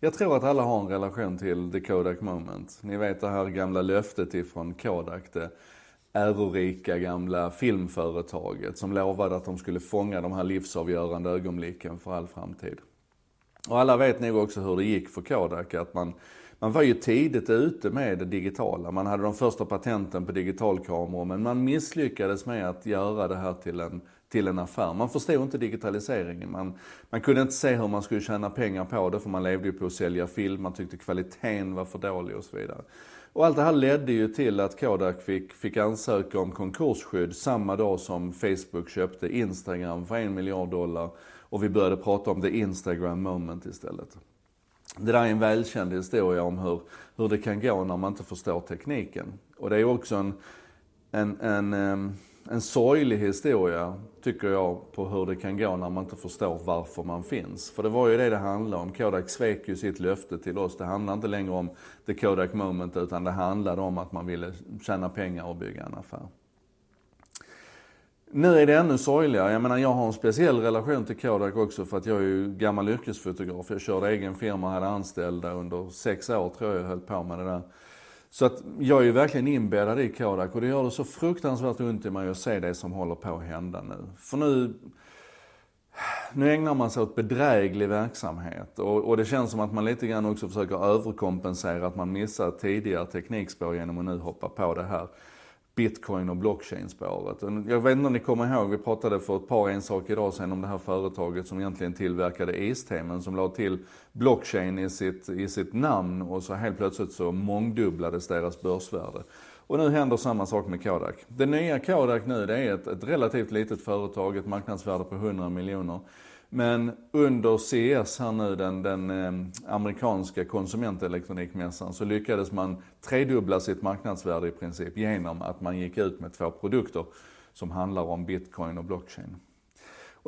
Jag tror att alla har en relation till the Kodak moment. Ni vet det här gamla löftet ifrån Kodak. Det ärorika gamla filmföretaget som lovade att de skulle fånga de här livsavgörande ögonblicken för all framtid. Och alla vet nog också hur det gick för Kodak. Att man, man var ju tidigt ute med det digitala. Man hade de första patenten på digitalkameror men man misslyckades med att göra det här till en till en affär. Man förstod inte digitaliseringen. Man, man kunde inte se hur man skulle tjäna pengar på det för man levde ju på att sälja film. Man tyckte kvaliteten var för dålig och så vidare. Och allt det här ledde ju till att Kodak fick, fick ansöka om konkursskydd samma dag som Facebook köpte Instagram för en miljard dollar. Och vi började prata om the Instagram moment istället. Det där är en välkänd historia om hur, hur det kan gå när man inte förstår tekniken. Och det är också en, en, en, ehm, en sorglig historia, tycker jag, på hur det kan gå när man inte förstår varför man finns. För det var ju det det handlade om. Kodak svek ju sitt löfte till oss. Det handlade inte längre om the Kodak moment, utan det handlade om att man ville tjäna pengar och bygga en affär. Nu är det ännu sorgligare. Jag menar, jag har en speciell relation till Kodak också för att jag är ju gammal yrkesfotograf. Jag körde egen firma, hade anställda under sex år tror jag jag höll på med det där. Så att jag är ju verkligen inbäddad i Kodak och det gör det så fruktansvärt ont i mig att se det som håller på att hända nu. För nu, nu ägnar man sig åt bedräglig verksamhet och, och, det känns som att man lite grann också försöker överkompensera att man missar tidigare teknikspår genom att nu hoppa på det här bitcoin och blockchain-spåret. Jag vet inte om ni kommer ihåg, vi pratade för ett par ensaker idag sedan om det här företaget som egentligen tillverkade iste men som la till blockchain i sitt, i sitt namn och så helt plötsligt så mångdubblades deras börsvärde. Och nu händer samma sak med Kodak. Det nya Kodak nu det är ett, ett relativt litet företag, ett marknadsvärde på 100 miljoner. Men under CES här nu, den, den eh, amerikanska konsumentelektronikmässan, så lyckades man tredubbla sitt marknadsvärde i princip genom att man gick ut med två produkter som handlar om bitcoin och blockchain.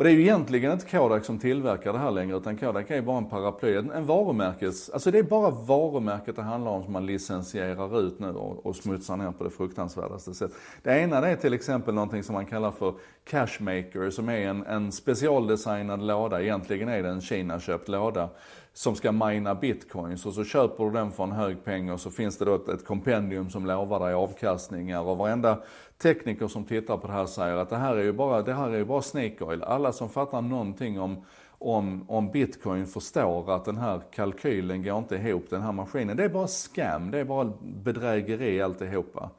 Och det är ju egentligen inte Kodak som tillverkar det här längre utan Kodak är bara en paraply, en varumärkes, alltså det är bara varumärket det handlar om som man licensierar ut nu och, och smutsar ner på det fruktansvärdaste sätt. Det ena det är till exempel någonting som man kallar för Cashmaker som är en, en specialdesignad låda, egentligen är det en Kina-köpt låda som ska mina bitcoins och så köper du den för en hög peng och så finns det då ett, ett kompendium som lovar dig avkastningar och varenda tekniker som tittar på det här säger att det här är ju bara, det här är ju bara snake oil. Alla som fattar någonting om, om, om bitcoin förstår att den här kalkylen går inte ihop, den här maskinen. Det är bara scam, det är bara bedrägeri alltihopa.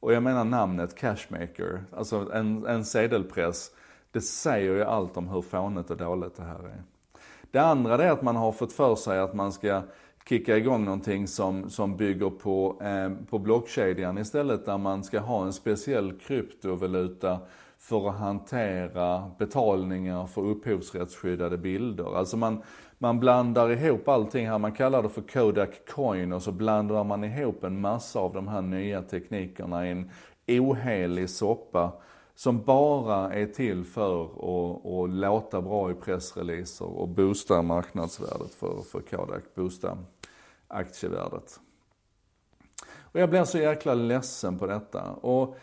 Och jag menar namnet cashmaker, alltså en, en sedelpress, det säger ju allt om hur fånigt och dåligt det här är. Det andra är att man har fått för sig att man ska kicka igång någonting som, som bygger på, eh, på blockkedjan istället där man ska ha en speciell kryptovaluta för att hantera betalningar för upphovsrättsskyddade bilder. Alltså man, man blandar ihop allting här, man kallar det för Kodak Coin och så blandar man ihop en massa av de här nya teknikerna i en ohelig soppa som bara är till för att, att låta bra i pressreleaser och boosta marknadsvärdet för, för Kodak, boosta aktievärdet. Och jag blir så jäkla ledsen på detta. Och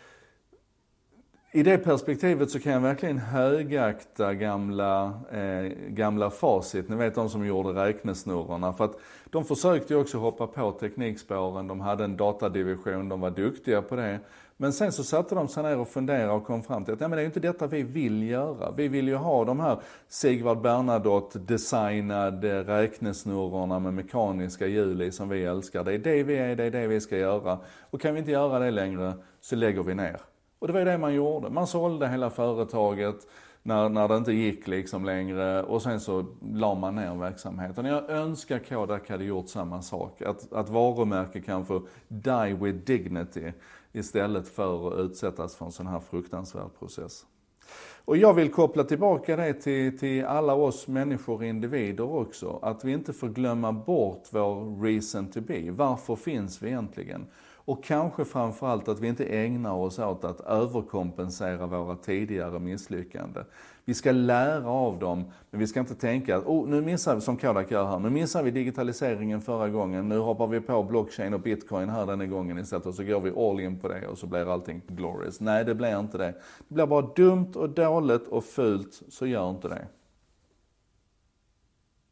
i det perspektivet så kan jag verkligen högakta gamla, eh, gamla facit. Ni vet de som gjorde räknesnurrorna. För att de försökte ju också hoppa på teknikspåren. De hade en datadivision, de var duktiga på det. Men sen så satte de sig ner och funderade och kom fram till att nej, men det är ju inte detta vi vill göra. Vi vill ju ha de här Sigvard Bernadotte designade eh, räknesnurrorna med mekaniska hjul i som vi älskar. Det är det vi är, det är det vi ska göra. Och kan vi inte göra det längre så lägger vi ner. Och det var ju det man gjorde. Man sålde hela företaget när, när det inte gick liksom längre och sen så la man ner verksamheten. Jag önskar Kodak hade gjort samma sak. Att, att varumärke kan få die with dignity istället för att utsättas för en sån här fruktansvärd process. Och jag vill koppla tillbaka det till, till alla oss människor, och individer också. Att vi inte får glömma bort vår reason to be. Varför finns vi egentligen? Och kanske framförallt att vi inte ägnar oss åt att överkompensera våra tidigare misslyckanden. Vi ska lära av dem, men vi ska inte tänka att oh, nu missar vi, som Kodak gör här, nu missar vi digitaliseringen förra gången, nu hoppar vi på blockchain och bitcoin här denna gången istället och så går vi all in på det och så blir allting glorious. Nej, det blir inte det. Det blir bara dumt och dåligt och fult, så gör inte det.